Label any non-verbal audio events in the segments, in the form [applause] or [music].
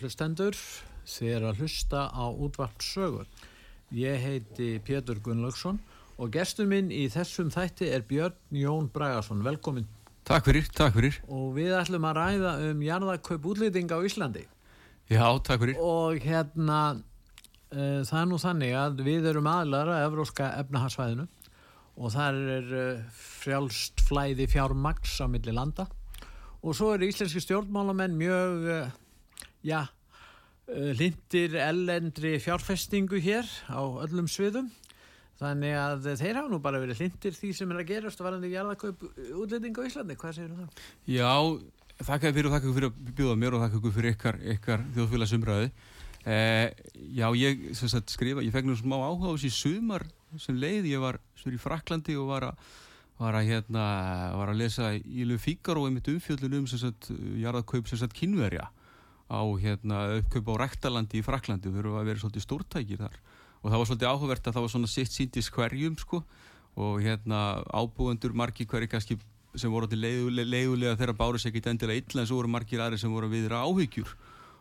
Hlustendur, þér að hlusta á útvart sögur. Ég heiti Pétur Gunnlaugsson og gestur minn í þessum þætti er Björn Jón Bragarsson. Velkomin. Takk fyrir, takk fyrir. Og við ætlum að ræða um jarðakaup útlýting á Íslandi. Já, takk fyrir. Og hérna, uh, það er nú þannig að við erum aðlara að Evróska efnahagsvæðinu og þar er uh, frjálst flæði fjármaks á milli landa og svo eru íslenski stjórnmálamenn mjög, uh, já, uh, lindir ellendri fjárfestingu hér á öllum sviðum. Þannig að þeir hafa nú bara verið lindir því sem er að gerast og varandi jarðakaup útlendinga á Íslandi. Hvað segir þú það? Já, þakka fyrir og þakka fyrir að bjóða mér og þakka fyrir ykkar, ykkar þjóðfélagsumræði. Eh, já, ég sagt, skrifa, ég fekk nú smá áhuga á þessi sumar sem leið. Ég var í Fraklandi og var að var að, hérna, var að lesa Ílu Fíkar og einmitt umfjöldun um jarðakaup kynverja á hérna, uppkaup á Ræktalandi í Fraklandi þau eru að vera svolítið stórtækir þar. Og það var svolítið áhugavert að það var svona sitt síndis hverjum sko. Og hérna ábúendur margi hverju kannski sem voru leiðulega þegar báru sér ekki endilega illa en svo voru margir aðri sem voru að viðra áhyggjur.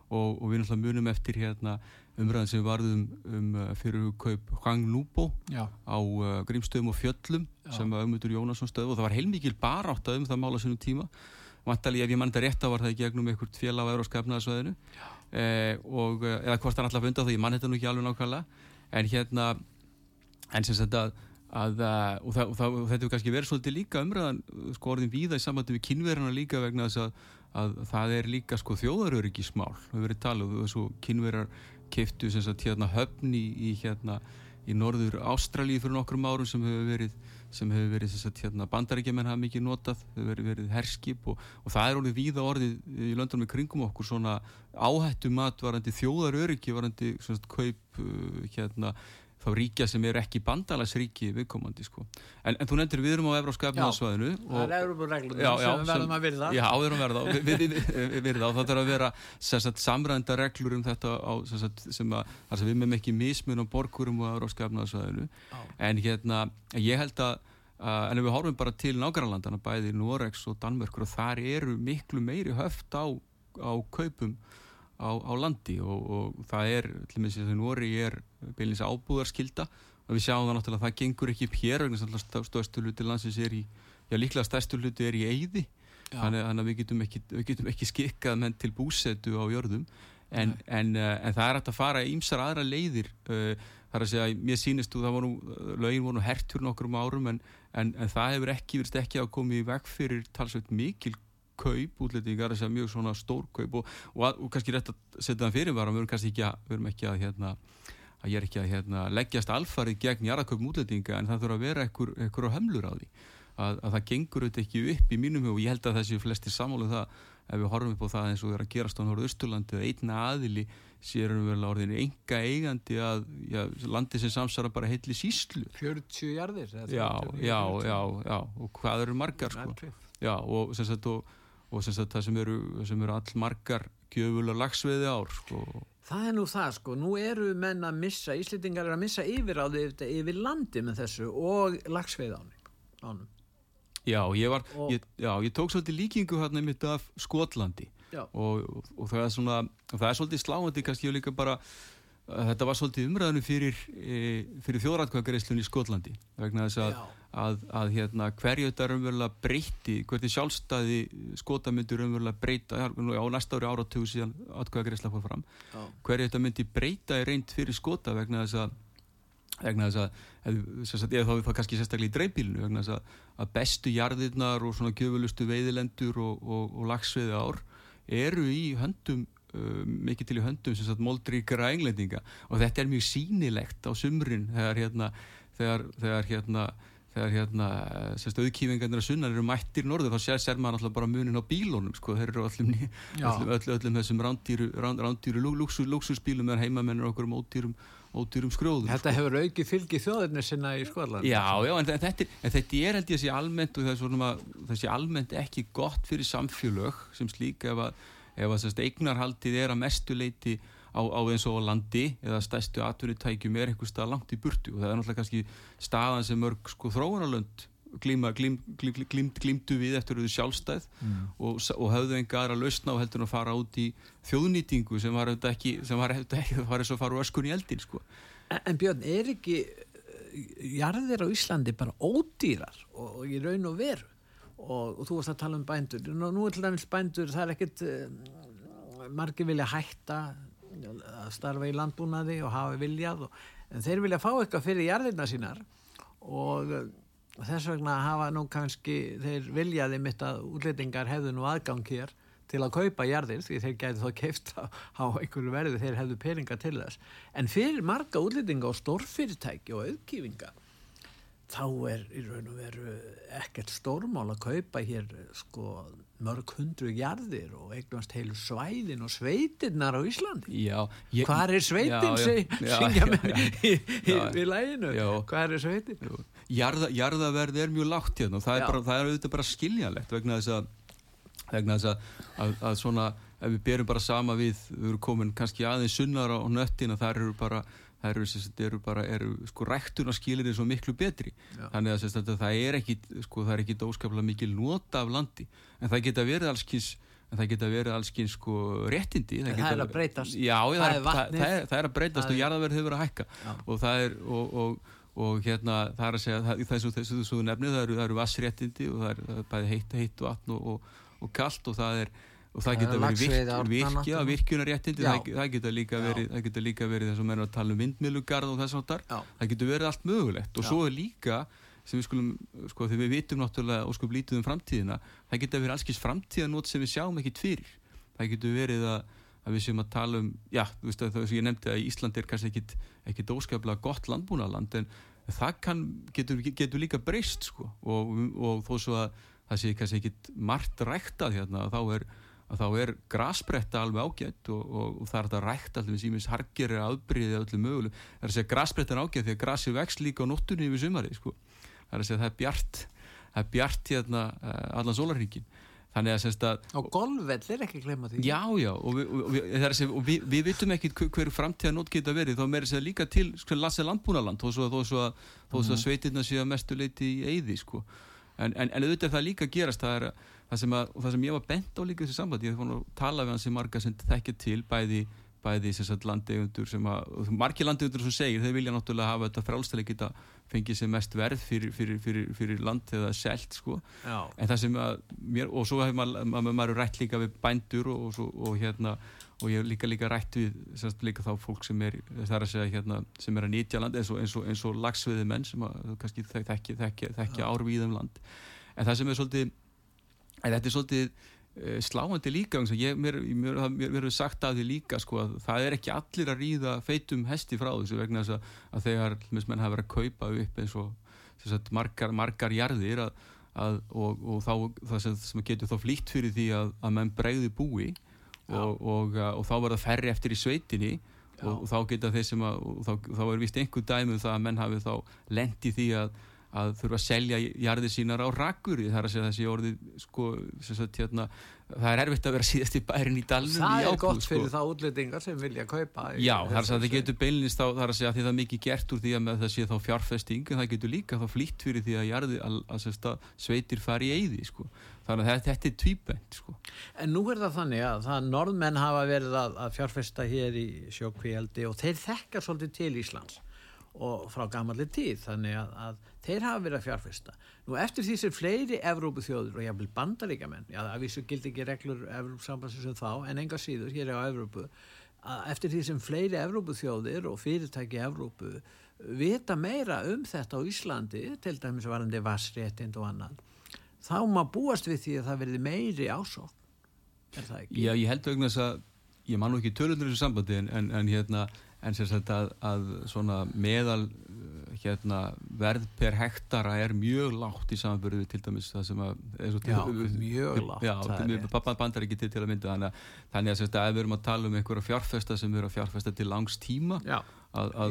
Og, og við náttúrulega munum eftir hérna umræðin sem varðum um fyrirkaup Hang Núbó á uh, Grímstöðum og Fjöllum Já. sem var umhutur Jónasson stöðu og það var heilmikil barátt um það mála sínum tíma vantali ef ég mann þetta rétt á var það í gegnum einhvert félag á Euróskapnaðarsvæðinu eh, og eða hvort hann alltaf undan það ég mann þetta nú ekki alveg nákvæmlega. En hérna en sem sagt að, að og, það, og, það, og þetta er kannski verið svolítið líka umræðan sko orðin víða í sambandi við kynverðina líka vegna þess að, að það er líka sko þjóðaröryggismál. Við verðum verið talað og þessu kynverðar keiftu sem sagt hérna höfn í, í hérna í norður Ástralíu fyrir nokkrum árum sem hefur verið sem hefur verið að hérna, bandarækjumenn hafa mikið notað, hefur verið, verið herskip og, og það er orðið víða orðið í löndunum í kringum okkur svona áhættu mat varandi þjóðar öryggi varandi svona kaup hérna þá ríkja sem eru ekki bandalagsríki viðkomandi sko. En, en þú nefndir við erum á Evróska efnaðsvæðinu. Það er Evrópureglum sem við verðum að virða. Já, verðum að virða, við, við, virða og það þarf að vera samræðenda reglur um þetta á, sagt, sem að, að við meðum ekki mismun á borgurum á Evróska efnaðsvæðinu. En hérna, ég held að Uh, en ef við horfum bara til nákvæmlandana bæði Norex og Danmörkur og þar eru miklu meiri höft á, á kaupum á, á landi og, og það er, til og með þess að Nóri er beilinsa ábúðarskilda og við sjáum það náttúrulega að það gengur ekki upp hér vegna stærstu hluti landsins er í já líklega stærstu hluti er í eigði þannig að við getum ekki, við getum ekki skikkað menn til búsetu á jörðum. En, en, uh, en það er hægt að fara ímsar aðra leiðir það er að segja, mér sínist þú það voru, lögin voru hertur nokkur um árum en, en það hefur ekki, verðist ekki að koma í veg fyrir talsveit mikil kaup útlendingar, þess að mjög svona stór kaup og, og, og, og kannski rétt að setja það fyrir var að við erum kannski ekki að, við erum ekki að hérna, að ég er ekki að hérna, leggjast alfarið gegn jarðaköpum útlendinga en það þurfa að vera einhver, einhver hömlur á því. Að, að það gengur auðvitað ekki upp í mínum og ég held að þessi flesti samálu það ef við horfum upp á það eins og það er að gerast á Norðausturlandi eða einna aðili sérum við orðinu enga eigandi að já, landi sem samsara bara heitli síslu 40 jarðir já, já, já, já og hvað eru margar sko. já, og sem sagt og og sem sagt það sem eru, sem eru all margar gjöful og lagsveiði ár sko. Það er nú það sko, nú eru menn að missa, Íslitingar er að missa yfir á því yfir landi með þessu og lagsveiði ánum. Já, ég var, og, ég, já, ég tók svolítið líkingu hérna mitt af Skotlandi og, og, og það er svona, það er svolítið sláandi kannski líka bara Þetta var svolítið umræðinu fyrir, e, fyrir þjóðrætkvæðagreislun í Skotlandi vegna þess að, að, að hérna, hverju þetta raunverulega breyti, hvernig sjálfstæði skota myndi raunverulega breyta á næsta ári áratug síðan atkvæða greiðsla fór fram, Já. hverju þetta myndi breyta í reynd fyrir skota vegna þess að vegna þess að eða þá, þá kannski sérstaklega í dreifbílinu vegna þess að, að bestu jarðirnar og svona gjöfulustu veiðilendur og, og, og lagsveiði ár eru í höndum uh, mikið til í höndum sem sagt moldríkara englendinga og þetta er mjög sínilegt á sumrin þegar hérna þegar, þegar hérna þegar hérna, sérst, auðkífingarnir að sunnan eru mættir norðu, þá sér, sér maður alltaf bara munin á bílónum, sko, þeir eru öllum, öllum, öllum, öllum þessum rándýru, rándýru luxusbílum er heimamennir okkur um ódýrum ódýrum skrjóðum Þetta sko. hefur aukið fylgið þjóðirni sinna í Skotland Já, já, en þetta, en þetta er held ég að sé almennt og það er sé almennt ekki gott fyrir samfélög sem slík ef að, ef að sérst, eignarhaldið er að mestuleiti á, á eins og landi eða stæstu atvinnutækjum er einhver stað langt í burtu og það er náttúrulega kannski staðan sem mörg sko þróunarlönd glíma, glím, glím, glím, glímdu við eftir auðvitað sjálfstæð mm. og, og höfðu enga aðra lausna og heldur að fara út í þjóðnýtingu sem var auðvitað ekki sem var auðvitað ekki, það [laughs] var eins og að fara úr öskun í eldin sko. en, en Björn, er ekki eh, jarðir á Íslandi bara ódýrar og, og í raun og veru og, og þú varst að tala um bændur nú, nú er til dæmis bændur, það er ekkit uh, margir vilja hætta að starfa í landbúnaði og hafa viljað en þeir vilja fá eitthvað fyrir jarðirna sínar og og þess vegna hafa nú kannski þeir viljaði mitt að útlendingar hefðu nú aðgang hér til að kaupa jarðir því þeir gæti þá [laughs] keift á, einhverju verði þeir hefðu peninga til þess. En fyrir marga útlendinga og stórfyrirtæki og auðkífinga þá er í raun og veru ekkert stórmál að kaupa hér sko mörg hundru jarðir og eignast heilu svæðin og sveitinnar á Íslandi. Já, ég, hvað er sveitin já, já, syngja með í, í, í læginu hvað er sveitin? Jarða, jarðaverði er mjög lágt hérna og það er, bara, það er auðvitað bara skiljanlegt vegna þess að, vegna þess að, að, að svona, ef við berum bara sama við, við erum komin kannski aðeins sunnar á nöttin og það eru bara það eru, eru bara, eru sko ræktunarskilir eins og miklu betri. Já. þannig að, að það er ekki sko, það er ekki óskaplega mikil nota af landi. En það geta verið allskins en það geta verið allskins sko réttindi. Það, það er að breytast. Já, það, það, er, það, er, það er að breytast og jarðaverð hefur að hækka. Já. og það er og, og, og hérna það er að segja þessu þessu nefni það eru vassréttindi og það er bæði heitt, heitt vatn og, og kallt og það er og það geta verið virk, virkja, virkjunaréttindi það, geta líka verið það geta líka verið þess að mér er að tala um vindmilugarð og þess að það geta verið allt mögulegt. Og svo er líka sem við skulum, sko þegar við vitum náttúrulega og sko blítið um framtíðina það geta verið allskins framtíðanót sem við sjáum ekkit fyrir. Það geta verið að, að við séum að tala um já, þú veist að það sem ég nefndi að Ísland er kannski ekkit, ekkit óskaplega gott landbúnaland en það kann, getur, getur líka breyst sko. Og, og þó svo að það sé kannski ekkit margt ræktað hérna þá er að þá er grasbretta alveg ágætt og, og, og það er þetta rækt allir sem ímins hargir er aðbriðið allir möguleg það er að segja grasbretta er ágætt því að grasi vext líka á nóttunni yfir sumari sko. það er að segja það er bjart það er bjart hérna uh, allan sólarhingin þannig að semst að og golvell er ekki glemma því já já og við, við, segja, við, við vitum ekki hverju framtíða nót geta verið þá meður þess að líka til sko, lasa landbúnaland þó svo að, þó svo að, þó svo að mhm. sveitirna séu að mestu leiti í eyði sko. en, en, en auðvitað það líka gerast það er að það sem, að, það sem ég var bent á líka þessi samband, ég hef fann að tala við hans sem marga sem þekkja til bæði bæði landegundur sem að margi landegundur sem segir, þeir vilja náttúrulega hafa þetta frálstæli geta fengið sem mest verð fyrir, fyrir, fyrir, fyrir land eða selt sko, en það sem að mér, og svo hefur maður, maður, maður rætt líka við bændur og, og, og hérna og ég hef líka líka rætt við semst, líka þá fólk sem er, það er að segja hérna, sem er að nýtja land eins og, eins og, eins og lagsviði menn sem að kannski þekkja árvíðum land. En það sem er svolítið en þetta er svolítið uh, sláandi líka ég, mér, verður sagt af því líka sko, að það er ekki allir að ríða feitum hesti frá þessu vegna þess að, að þegar menn hafa verið að kaupa upp eins og sagt, margar, margar jarðir að, að, og, og þá, það sem, sem getur þá flýtt fyrir því að menn bregði búi og, og, og þá verða ferri eftir í sveitinni og þá geta þeir sem að þá, þá er vist einhver dæmið um það að menn hafi þá lendi því að að þurfa að selja jarðir sínar á rakkur það er að segja þessi orði sko, sagt, hérna, það er erfitt að vera síðast í bærin í dalnum það er gott sko. fyrir sko. þá útlendingar sem vilja kaupa já, það er að það getur beilinist þá, það er að segja að það er mikið gert úr því að það sé þá fjárfesting en það getur líka þá flýtt fyrir því að, jarði, að, að, að sveitir fari í eyði sko. þannig að þetta er tvíbent sko. en nú er það þannig að það norðmenn hafa verið að fjárfesta hér í sjókvíaldi og þeir þekkar svolítið til Íslands og frá gamalli tíð þannig að, að þeir hafa verið að fjárfesta nú eftir því sem fleiri Evrópu þjóður og jáfnvel bandaríkjaman já að vísu gildi ekki reglur Evrópsambansins sem þá en enga síður hér á Evrópu að eftir því sem fleiri Evrópu þjóðir og fyrirtæki Evrópu vita meira um þetta á Íslandi til dæmis varandi vassréttind og annan þá maður búast við því að það verði meiri ásók það ekki? Já, ég held auðvitað að ég man nú ekki tölundur í þessu sambandi en, en, en hérna en sem sagt að, að svona meðal uh, hérna, verð per hektara er mjög lágt í samanbyrðu til dæmis það sem að til, já, mjög lágt pappa bandar ekki til til að mynda. Þannig að, þannig að, að við erum að tala um einhverja fjárfesta sem eru að fjárfesta til langs tíma já,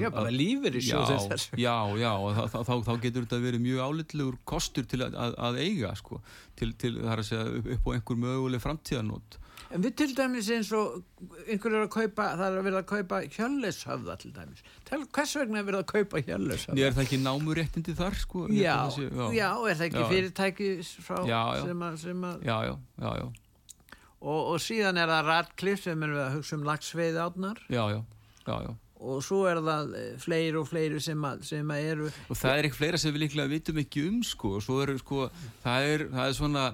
já bara lífur í sjóð já, já, og þá, þá, þá, þá getur þetta verið mjög álitlegur kostur til að eiga sko, til, til það er að segja upp, upp á einhver möguleg framtíðanót En við til dæmis eins og einhverju er að kaupa, það er að verða að kaupa hjörleshöfða til dæmis. Tel, hvers vegna er verða að kaupa hjörleshöfða? Er það ekki námuréttindi þar sko? Já, sé, já. já, er það ekki já. fyrirtæki frá já, sem að... Sem að já, já, já, já. Og, og síðan er það Radcliffe sem er að hugsa um lagsveið átnar. Já, já, já, já. Og svo er það eh, fleiri og fleiri sem að, sem að eru... Og það er ekki fleira sem við líklega vitum ekki um sko og svo eru sko, það er, það er svona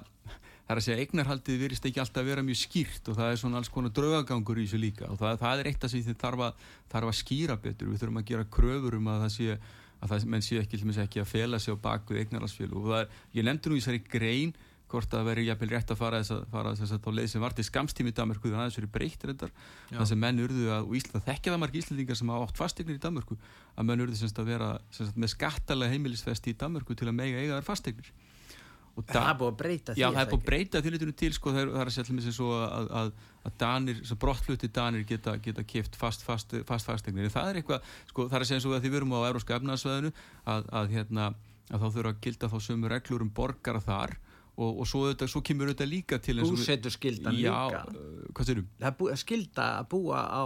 það er að segja eignarhaldið virist ekki alltaf að vera mjög skýrt og það er svona alls konar draugagangur í þessu líka. Og það, það er eitt af því þið þarf að, þarf að skýra betur, við þurfum að gera kröfur um að það sé að það menn sé ekki, ekki að fela sig á baku eignarhaldsfél og það er, ég nefndi nú í þessari grein hvort að veri jæfnvel rétt að fara þess að fara þess að þá leið sem var til skamstími í Danmarku þannig að þessu eru breytt reyndar. Það sem menn urðu að, og Ísland þekkja það margir íslendingar sem hafa átt fastegnir í Danmarku að menn urðu semst að vera semst, með skattalega heimilisfesti í Danmarku til að mega eiga þær fastegnir það er búið að breyta því já það er búið að breyta því litunum til sko, það er að segja allir svo að, að, að danir, brottflutti danir geta, geta kipt fast fast, fast fastegnir það er eitthvað, sko, það er að segja eins og að því við erum á európska efnaðsveðinu að, að hérna, þá þurfa að gilda þá sömu reglur um borgara þar og, og svo, þetta, svo kemur þetta líka til Búsetur skildan líka. Hvað sérum? Það er skilda að búa á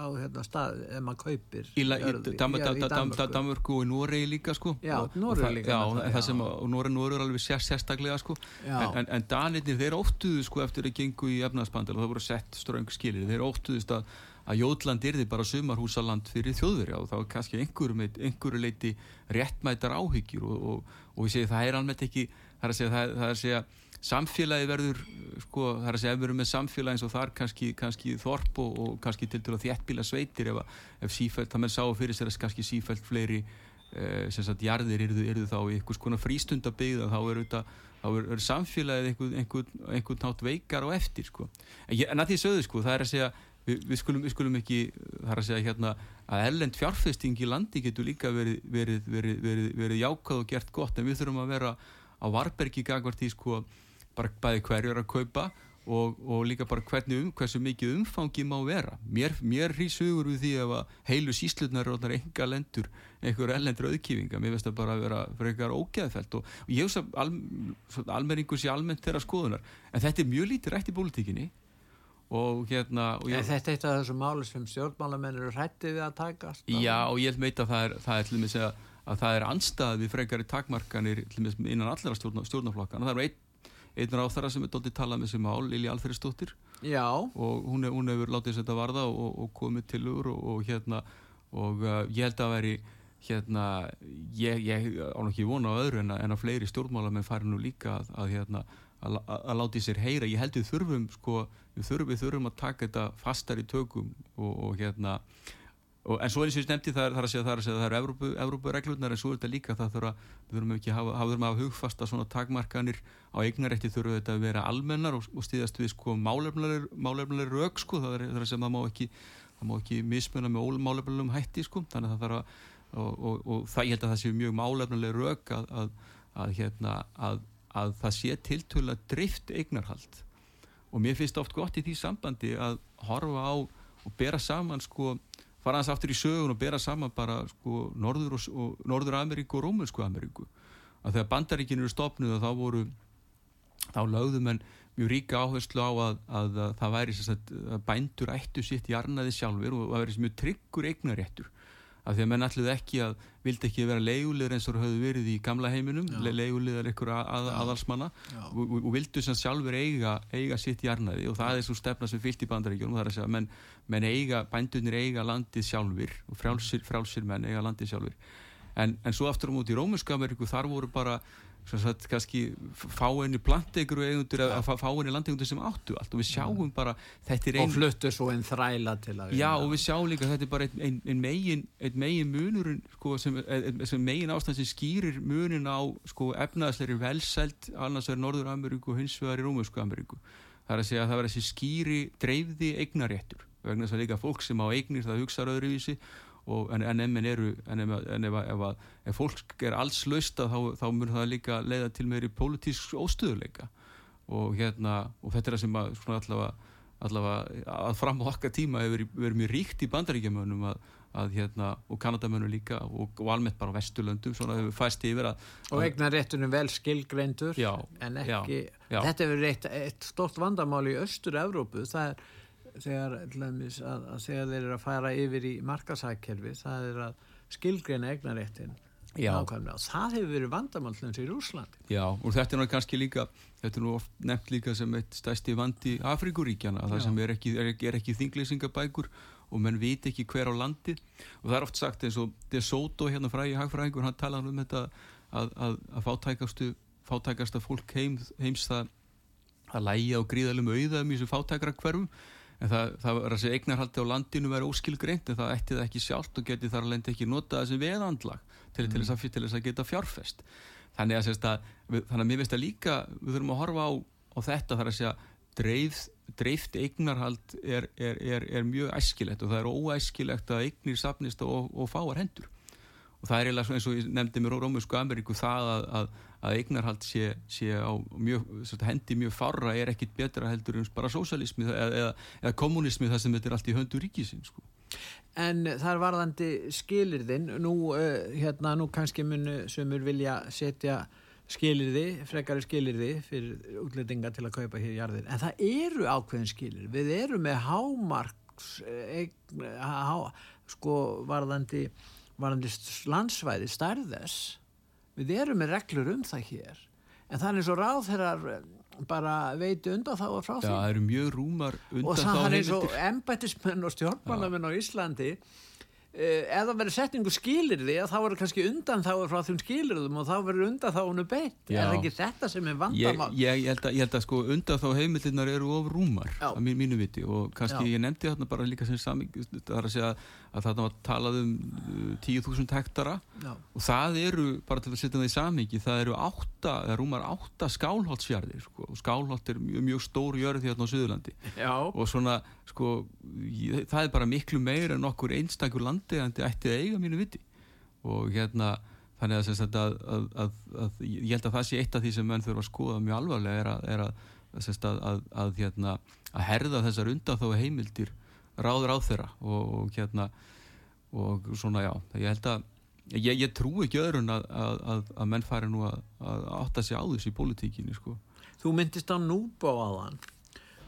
á hérna, stað ef maður kaupir í, í, í Danmörku. Og í Noregi líka sko. Já, Noregi líka já, það, það sem, og Noregi Noregi er alveg sér, sérstaklega sko. En, en, en Danirnir þeir óttuðu sko eftir að gengu í efnaðspandal og það voru sett ströng skilir þeir óttuðust að, að Jótland er þið bara sumarhúsaland fyrir þjóðveri og þá er kannski einhverju, einhverju leiti réttmætar áhyggjur og, og, og við segjum það er almennt ekki það er að segja, það, það að segja samfélagi verður sko, það er að segja ef við erum með samfélagi eins og þar kannski, kannski þorp og, og kannski til að þjættbíla sveitir ef, ef sífælt, það með sá fyrir sér að kannski sífælt fleiri eh, sem sagt jarðir eru, eru þá í einhvers konar frístundabigð þá eru þetta þá er, er samfélagið einhvern, einhvern, einhvern nátt veikar og eftir sko. en að því sögðu sko, það er að segja við, við, skulum, við skulum ekki það er að segja hérna að ellend fjárfesting í landi getur líka verið, verið, verið, verið jákað og gert gott en við þurfum að vera á varbergi gagvart í sko bara bæði hverju er að kaupa og, og líka bara hvernig um, hversu mikið umfangi má vera. Mér, mér hrýsugur við því að heilu síslutnar er allar enga lendur, einhver ellendur auðkífinga, mér veist að bara vera fyrir eitthvað ógæðfælt og, og ég veist að al, almenningu sé almennt þeirra skoðunar. En þetta er mjög lítið rætt í pólitíkinni og hérna og ég, Þetta er eitt af þessu máli sem stjórnmálamennir eru hrættið við að taka Já og ég veit að það er, það er að það er anstað við frekari takmarkanir innan allra stjórnaflokkana það er einn einn ráþara sem er doldið talað með sem mál, Lili Alferðsdóttir og hún, hef, hún hefur látið þetta varða og, og komið til úr og, og hérna og uh, ég held að veri hérna, ég, ég án ekki vona á öðru en að, en að fleiri stjórnmálamenn fari nú líka að, að hérna að, að láti sér heyra, ég held við þurfum sko, við þurfum, við þurfum að taka þetta fastar í tökum og, og hérna Og, en svo eins og ég nefndi það er að segja það það eru Evrópureglunar en svo er þetta líka það þurfa, við þurfum ekki að hafa, hafa, hugfasta svona takmarkanir á eignarétti þurfa þetta að vera almennar og, og stíðast við sko málefnileg rauk sko það er, það að segja það má ekki það má ekki mismunna með ólmálefnilegum hætti sko þannig að það þarf að og, og það ég held að það sé mjög málefnileg rauk að, að, að, hérna, að það sé tiltöla drift eignarhald. Og mér finnst oft gott í því sambandi að horfa á og bera saman sko fara hans aftur í sögun og bera saman bara sko Norður, og, og, Norður Ameríku og Rómunsku Ameríku. Að þegar bandaríkinu eru stopnuð þá voru þá lögðum en mjög ríka áherslu á að, að, að það væri sagt, að bændur ættu sitt jarnaði sjálfur og það væri mjög tryggur eignaréttur af því að menn allir ekki að vildi ekki vera leigulegur eins og það höfðu verið í gamla heiminum, le leigulegar ykkur að, að, aðalsmanna. Og, og, og vildu sem sjálfur eiga, eiga sitt jarnaði og það er svo stefna sem fyllt í bandaríkjum og það er að segja, menn, menn eiga bændunir eiga landið sjálfur og frjálsir, frjálsir menn eiga landið sjálfur en, en svo aftur á móti í Rómuska Ameríku þar voru bara Sagt, kannski fáinni plantegur eða fáinni landegundur sem áttu allt. Og við sjáum bara ein... og fluttu svo einn þræla til að já og við sjáum líka þetta er bara einn ein, ein megin, megin munur sko, sem, sem megin ástand sem skýrir munin á sko, efnaðsleiri velsælt annars er Norður Ameríku og hins vegar í Rómusku Ameríku. Það er að segja að það verður þessi skýri dreifði eignaréttur vegna þess að líka fólk sem á eignir það hugsaður öðruvísi og, en, en, en, eru, en ef, ef, ef, ef fólk er alls lausta þá, þá mörgur það líka leiða til meiri pólitísk óstöðuleika og, hérna, og þetta er það sem að, allavega, allavega að fram á okkar tíma hefur verið mjög ríkt í að hérna, og Kanadamönnum líka og, og almennt bara á Vesturlöndum svona hefur fæst yfir að og eignar réttunum vel skilgreindur já, en ekki, já, já. þetta hefur eitt, eitt stort vandamál í Östur-Európu það er þegar, að, að þegar þeir eru að fara yfir í markasækkerfi það er að skilgreina egnaréttin nákvæmlega. Og það hefur verið vandamallins í Rúslandi Já og þetta er náttúrulega kannski líka þetta er nú oft nefnt líka sem eitt stæsti vandi Afrikuríkjana það Já. sem er ekki, er, er ekki þinglýsingabækur og menn veit ekki hver á landi og það er oft sagt eins og De Soto hérna fræði hagfræðingur hann talaði um þetta að, að, að fátækastu fátækasta fólk heim, heims það að læja og gríðalum auðaðum í þessu fátækra hverfum en það, það var að segja eignarhaldi á landinu verið óskilgreint en það ætti það ekki sjálft og geti þar alveg ekki nota þessi veðandlag til, mm. til, þess að, til þess að geta fjárfest þannig að, að, þannig að mér finnst að líka við þurfum að horfa á, á þetta þar að segja dreif, dreift eignarhald er, er, er, er mjög æskilegt og það er óæskilegt að eignir sapnist og, og fáar hendur og það er eins og ég nefndi mér á Rómusku Ameríku það að, að, að eignarhald sé, sé á mjög, hendi mjög farra er ekkit betra heldur en bara sósalismi eða, eða, eða kommunismi þar sem þetta er allt í höndu ríkisinn sko. En þar varðandi skilirðin nú, uh, hérna, nú kannski munu semur vilja setja skilirði, frekari skilirði fyrir útlendinga til að kaupa hér jarðir. En það eru ákveðin skilir við erum með hámarks eh, eign, há, sko varðandi varandi landsvæði stærðes við erum með reglur um það hér en þannig svo ráð þeirrar eh, bara veitu undan þá frá því. Já, það eru mjög rúmar undan þá og það er eins og embætismenn og stjórnmálamenn á Íslandi Eh, ef það verður setningu skilir því þá verður kannski undan þá frá þjón skilirðum og þá verður undan þá húnu beitt. Er það ekki þetta sem er vandamál? Ég, ég, ég, held að, ég held að sko undan þá heimillinnar eru of rúmar Já. að mín, mínu viti. Og kannski Já. ég nefndi þarna bara líka sem saming það er að segja að þarna var talað um 10.000 uh, hektara. Já. og það eru, bara til að setja það í samingi það eru átta, það rúmar átta skálholtsfjarðir sko, og skálholt er mjög, mjög stór jörð hérna á Suðurlandi. Og svona sko það er bara miklu meir en okkur einstakur land landeigandi ætti að eiga mínu viti og hérna þannig að, að, að, að ég held að það sé eitt af því sem menn þurfa að skoða mjög alvarlega er að hérna, að herða þessar undan þó heimildir ráður á þeirra og, og hérna og svona já, ég held að ég, ég trú ekki öðrun að menn fari nú að átta sig á þessu í politíkinni sko. Þú myndist á núbá þann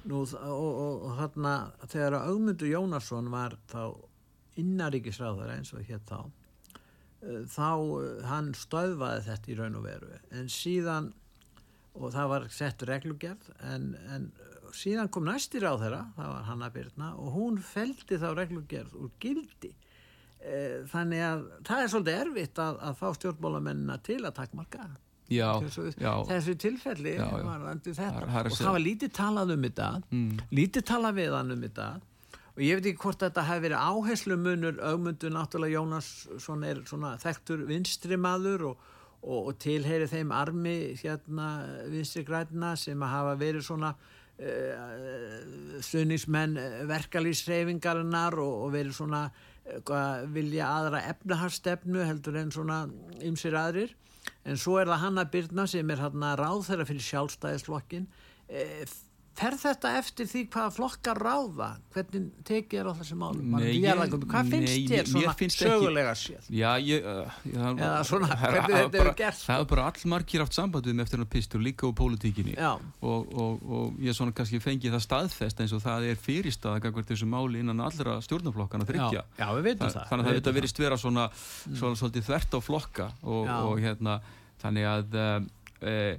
Nú, og, og, og hérna þegar augmundur Jónasson var þá innaríkisráður eins og hér þá eh, þá eh, hann stöðvaði þetta í raun og veru. En síðan og það var sett reglugjörð en, en síðan kom næstir á þeirra það var Hanna Birna og hún feldi þá reglugjörð úr gildi. E, þannig að það er svolítið erfitt að, að fá stjórnmólamennina til að takkmarka þessu, þessu tilfelli já, já. Var og það var lítið talað um þetta mm. lítið talað við hann um þetta og ég veit ekki hvort þetta hefði verið áherslu munur augmundu náttúrulega Jónasson er svona þekktur vinstri maður og, og, og tilheyri þeim armi hérna vinstri græna sem að hafa verið svona uh, eh, sunnismenn verkalýsreifingarinnar og, og verið svona uh, vilja aðra efnaharstefnu heldur en svona ymsir aðrir. En svo er það Hanna Byrna sem er hérna ráð þeirra fyrir sjálfstæðislokkin uh, fer þetta eftir því hvaða flokkar ráða? Hvernig tekið er á þessi málum Nei, ég- hvað finnst þér svona finnst sögulega séð? Já, ég... Uh, já, Eða svona, það er- hvernig það er þetta bara- gerst, Það er bara allmargir haft samband við mig eftir hann pistur, líka úr pólitíkinni. Og, og, og ég svona kannski fengið það staðfest eins og það er fyrirstað að þessu máli innan allra stjórnaflokkana já, þryggja. já, Þa, það. þannig að við þetta vitum verist vera svona, svona svolítið þvert á flokka og, og hérna þannig að uh,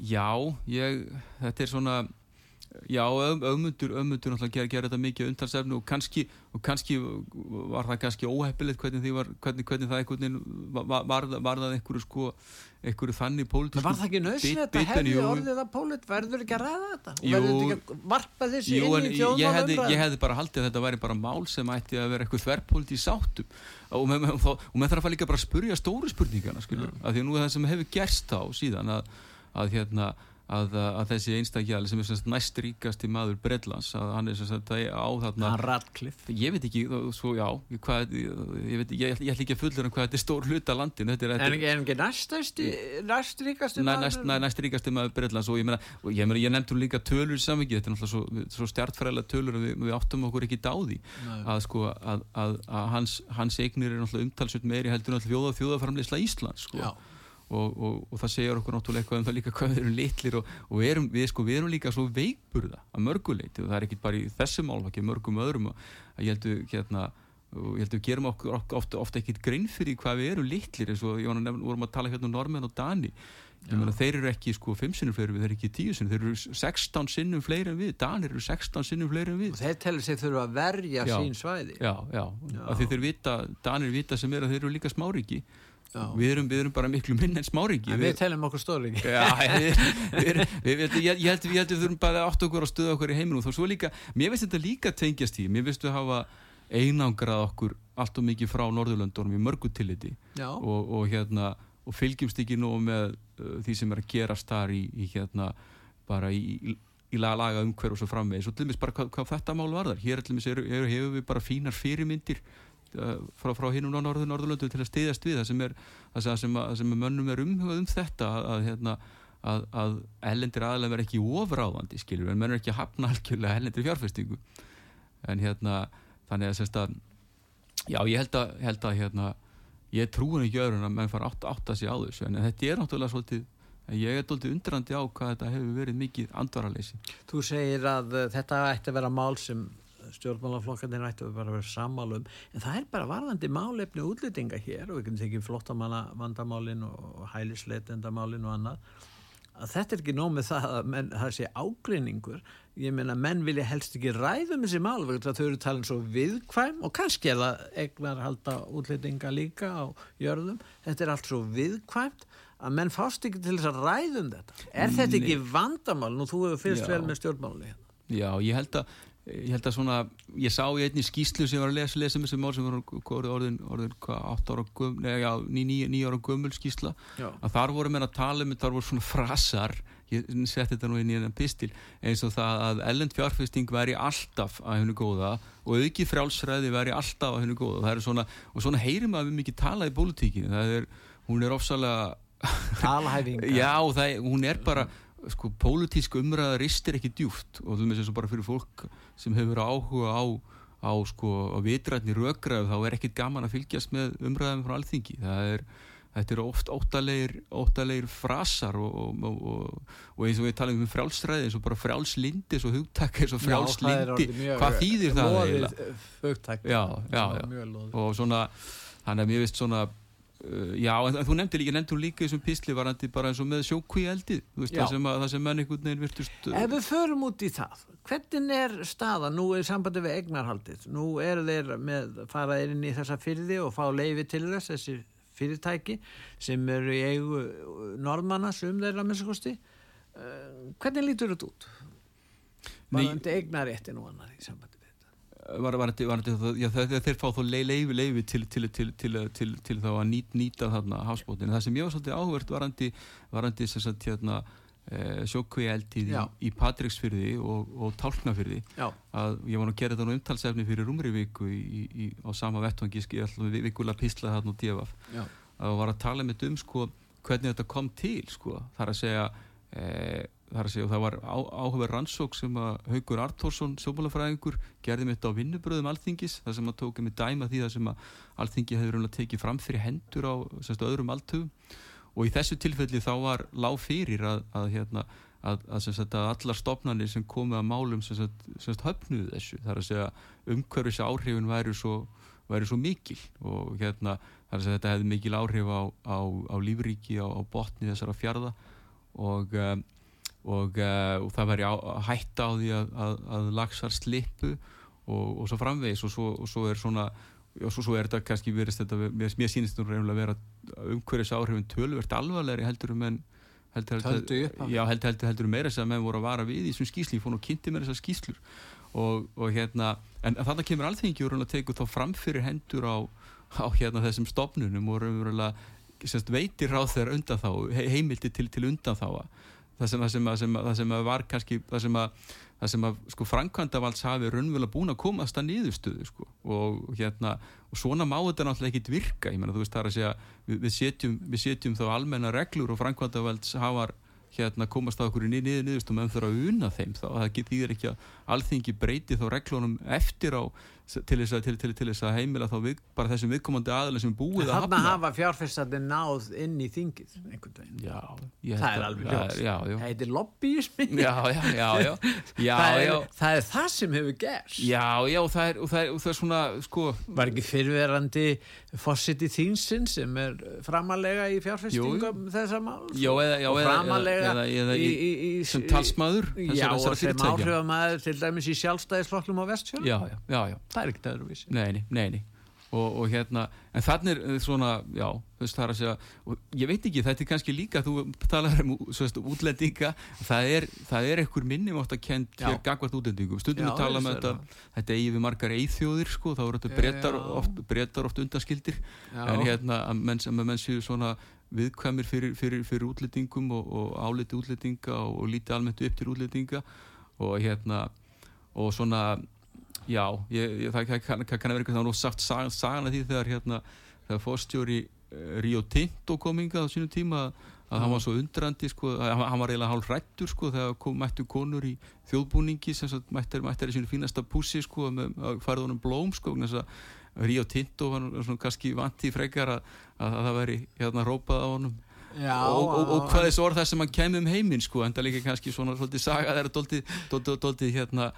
já, ég þetta er svona já, öfmundur, öfmundur náttúrulega gera, þetta mikið umtalsefnu og kannski, og kannski var það kannski óheppilegt hvernig, var, hvernig, hvernig það einhvern veginn var, var, það einhverju sko einhverju þannig pólitísku Men var það ekki nöðsynlegt að hefði orðið að pólit verður ekki að ræða þetta? Og verður ekki að varpa þessu Jú, inn í ég hefði, ég hefði bara haldið að þetta væri bara mál sem ætti að vera eitthvað þverrpólit í sáttum. Og með, með, og með þarf að líka bara að spurja stóru spurningana skilur, Mm. af því að nú er það sem hefur gerst þá síðan að, að hérna að, að þessi einstakjali sem er næst ríkasti maður Bredlands að hann er sagt á þarna ég veit ekki, svo já hvað, ég, veit, ég, ég ætla ekki að fullur um hvað þetta er stór hluta landin þetta er, þetta en er, ekki, en ekki næstæsti næst ríkasti Næ, næst, næ, næst ríkasti maður Bretlands og ég meina, og ég, meina, hún líka tölur í samvikið, þetta er náttúrulega svo, svo stjartfræðilega tölur við, við áttum okkur ekki dáði að sko að, að, að hans, hans eignir er náttúrulega umtalsveit meiri heldur en alltaf þjóðaframleysla Íslands sko. Já. Og, og, og það segir okkur náttúrulega eitthvað um það líka hvað við erum litlir og, og við, erum, við, sko, við erum líka svo veikburða að mörguleiti og það er ekki bara í þessu málfaki, mörgum öðrum að ég hérna held að við gerum okkur ofta, ofta ekkit grinn fyrir hvað við erum litlir eins og ég var að nefna, vorum að tala hérna um normenn og dani ég meina þeir eru ekki sko 5 sinnum fleiri við, þeir eru ekki 10 sinnum, þeir eru 16 sinnum fleiri en við, danir eru 16 sinnum fleiri en við og þeir telur sig þurfa að verja Já. sín svæði já, já, Já. þeir vita danir vita sem er að þeir eru líka smáriki. Við erum, við erum bara miklu minn en smáriki en við telum okkur [laughs] við, við, við, við, ég, held við þurfum bara átt okkur að stöða okkur í heiminum. Og svo líka, mér finnst þetta líka tengjast í mér finnst við hafa einangrað okkur allt og mikið frá Norðurlöndunum í mörgu tilliti. Já, og, og hérna og fylgjumst ekki nú með uh, því sem er að gerast þar í, í hérna bara í, í, laga, laga umhverf og svo framvegis. Og til dæmis bara hvað, hvað þetta mál varðar. Hér til dæmis hefur við bara fínar fyrirmyndir frá, frá hinnum á Norður, Norðurlöndu til að stiðast við það sem er það sem, að, sem mönnum er umhugað um þetta að, hérna að, að ellendir aðlega verð ekki ofráðandi skilur, en menn er ekki að hafna algjörlega ellendir fjárfestingu. En hérna, þannig að semst að já, ég held að, held að hérna, ég trúin ekki öðrun að menn fara átt, að sig á þessu en þetta er náttúrulega svolítið ég er doldið undrandi á hvað þetta hefur verið mikið andvaraleysi. Þú segir að uh, þetta ætti að vera mál sem stjórnmálaflokkarnir ætti að vera sammálum en það er bara varðandi málefni útlýtinga hér og við getum tekið flottamanna vandamálin og hælisleitendamálin og annað að þetta er ekki nóg með það að menn, það sé ágreiningur. Ég meina menn vilja helst ekki ræðum þessi mál vegna þau eru talin svo viðkvæm og kannski er það egnar halda útlýtinga líka á jörðum. Þetta er allt svo viðkvæmt að menn fást ekki til þess að ræðum þetta. Er þetta ekki vandamál? Nú þú hefur fyrst Já. vel með stjórnmáli hérna. Já, ég held að ég held að svona, ég sá í einni skýslu sem var að lesa, lesa með þessi mál sem var orðin, orðin, hvað, 8 ára gömul, neða, já, 9 ára gömul skýsla Já. að þar voru meina að tala um, þar voru svona frasar ég setti þetta nú inn í enn pistil eins og það að ellend fjárfesting væri alltaf að hennu góða og auki frjálsræði væri alltaf að hennu góða. Það er svona, og svona heyrim að við mikið tala í pólitíkinu, það er, hún er ofsalega talhæfinga [laughs] Já, það, hún er bara sko, pólitísk umræða ristir ekki djúft og þú veist eins og bara fyrir fólk sem hefur áhuga á á, sko, á vitrætni rökgræðu þá er ekkit gaman að fylgjast með umræðum frá alþingi. Það er, þetta eru oft óttalegir, óttalegir frasar og, og, og, og eins og við talum um frjálsræði eins og bara frjálslindi eins og hugtak eins og frjálslindi. hvað þýðir það eiginlega? Fugtak Já, já, já. og svona þannig að mér veist svona já, en, þú nefndir líka, nefndir líka þessum písli varandi bara eins og með sjókví eldið þú veist, það sem, að, það sem menn einhvern veginn virtust uh, Ef við förum út í það, hvernig er staða, nú er sambandi við egnarhaldið, nú eru þeir með fara inn í þessa fyrði og fá leifi til þess, þessi fyrirtæki sem eru í eigu norðmanna, sum þeirra með svo kosti, hvernig lítur þetta út? Nei. Varðandi egnaréttin og annar í sambandi var, varandi, það, já, þeir, fá þá lei- leifi leifi til, til, til, til, þá að nýt, nýta þarna hafsbótin það sem ég var svolítið áhvert varandi, varandi hérna eh, sjókví eldið í, í Patricksfyrði og, og Tálknafyrði að ég var nú að gera þetta nú umtalsefni fyrir rúmri viku í, í, í, á sama vettvangi ég ætla við vikulega písla þarna og djefaf já, að var að tala með um sko hvernig þetta kom til sko. Þar að segja e, það, segja, það var áhuga rannsók sem að Haugur Artórsson, sjómálafræðingur gerði mitt á vinnubröðum alþingis það sem að tóka með dæma því það sem að alþingi hefur umlega tekið fram fyrir hendur á semst, öðrum altöfum og í þessu tilfelli þá var lág fyrir að, að, hérna, að, að allar stopnarnir sem komið að málum semst, höfnuðu þessu. Þar að segja umhverfis áhrifin væri svo, væri svo mikil og hérna þar að þetta hefði mikil áhrif á, á, á lífríki, á, á botni þessara fjarða. Og, um, og, uh, og það væri hætta á því að, að, að lagsar slippu og, og svo framvegis og svo, svo er svona og svo, svo er þetta kannski verið þetta, mér, mér sínist nú reynilega að vera umhverjus áhrifin tölvert alvarlegri heldur um en heldur, heldur, já, heldur, heldur, heldur meira sem að menn voru að vara við í þessum skýsli, ég fór nú að kynnti mér þessar skýslur og, og hérna en þannig kemur alþengi og tegur þá framfyrir hendur á á hérna þessum stopnunum og raunverulega veitir ráð þeirra undan þá heimildi til, til undan þá það sem, sem, sem, sem var kannski það sem að, það sem að sko, framkvæmdavalds hafi raunverulega búin að komast að niðurstöðu sko. og hérna og svona má þetta náttúrulega ekkit virka ég menna þú veist það er að segja við, við, setjum, við setjum þá almenna reglur og framkvæmdavalds hafar hérna komast á okkur í niður niðurst og meðan þurfa að unna þeim þá það þýðir ekki að alþingi breyti þá reglunum eftir á til þess að, til, til, til að heimila þá við, bara þessum viðkomandi aðalega sem búið að hafna. Þannig að hafa fjárfæstandi náð inn í þingið einhvern veginn. Já, Það er alveg hljóst Það heitir lobbyismi. Já, já, [laughs] það, er, það er það sem hefur gerst. Já, já, og það er, og það er, og það er svona sko Var ekki fyrirverandi fósitt í þínsinn sem er framalega í fjárfæstingum þessa mál Já, eða, já, og framalega eða, eða, í, í, í, sem talsmaður Já, og sem áhrifamaður til dæmis í sjálfstæðisflokklum á vestfjörn Já, já, já það er ekkert öðruvísi. Neini, neini og, og hérna, en þannig er svona já, þú veist það er að segja og ég veit ekki, þetta er kannski líka, þú talar um veist, útlendinga, það er það er einhver minnum átt að kent hér gagvart útlendingum, stundum við tala um þetta þetta eigi við margar eithjóðir, sko þá eru þetta breytar oft, oft undanskildir. Já. en hérna, að menn menn séu svona viðkvæmir fyrir, fyrir, fyrir útlendingum og, og áliti útlendinga og, og líti almennt upp til útlendinga. Og hérna og svona Já, ég, ég, það kann, kann að vera eitthvað, nú sagt sag, sagan að því þegar hérna, þegar fórstjóri uh, Rio Tinto komingað á sínum tíma að hann var svo undrandi sko, að hann var eiginlega hálf rættur sko þegar kom, mættu konur í þjóðbúningi sem mættar í sínu fínasta pussi sko með farið honum blóm sko þess að Rio Tinto var svona kannski vanti frekar að, að, að það væri hérna rópað á honum Já, og, og, og hvað er svo orð það sem hann kemur um heiminn sko, en það líka kannski svona svolítið saga þeirra doldið hérna,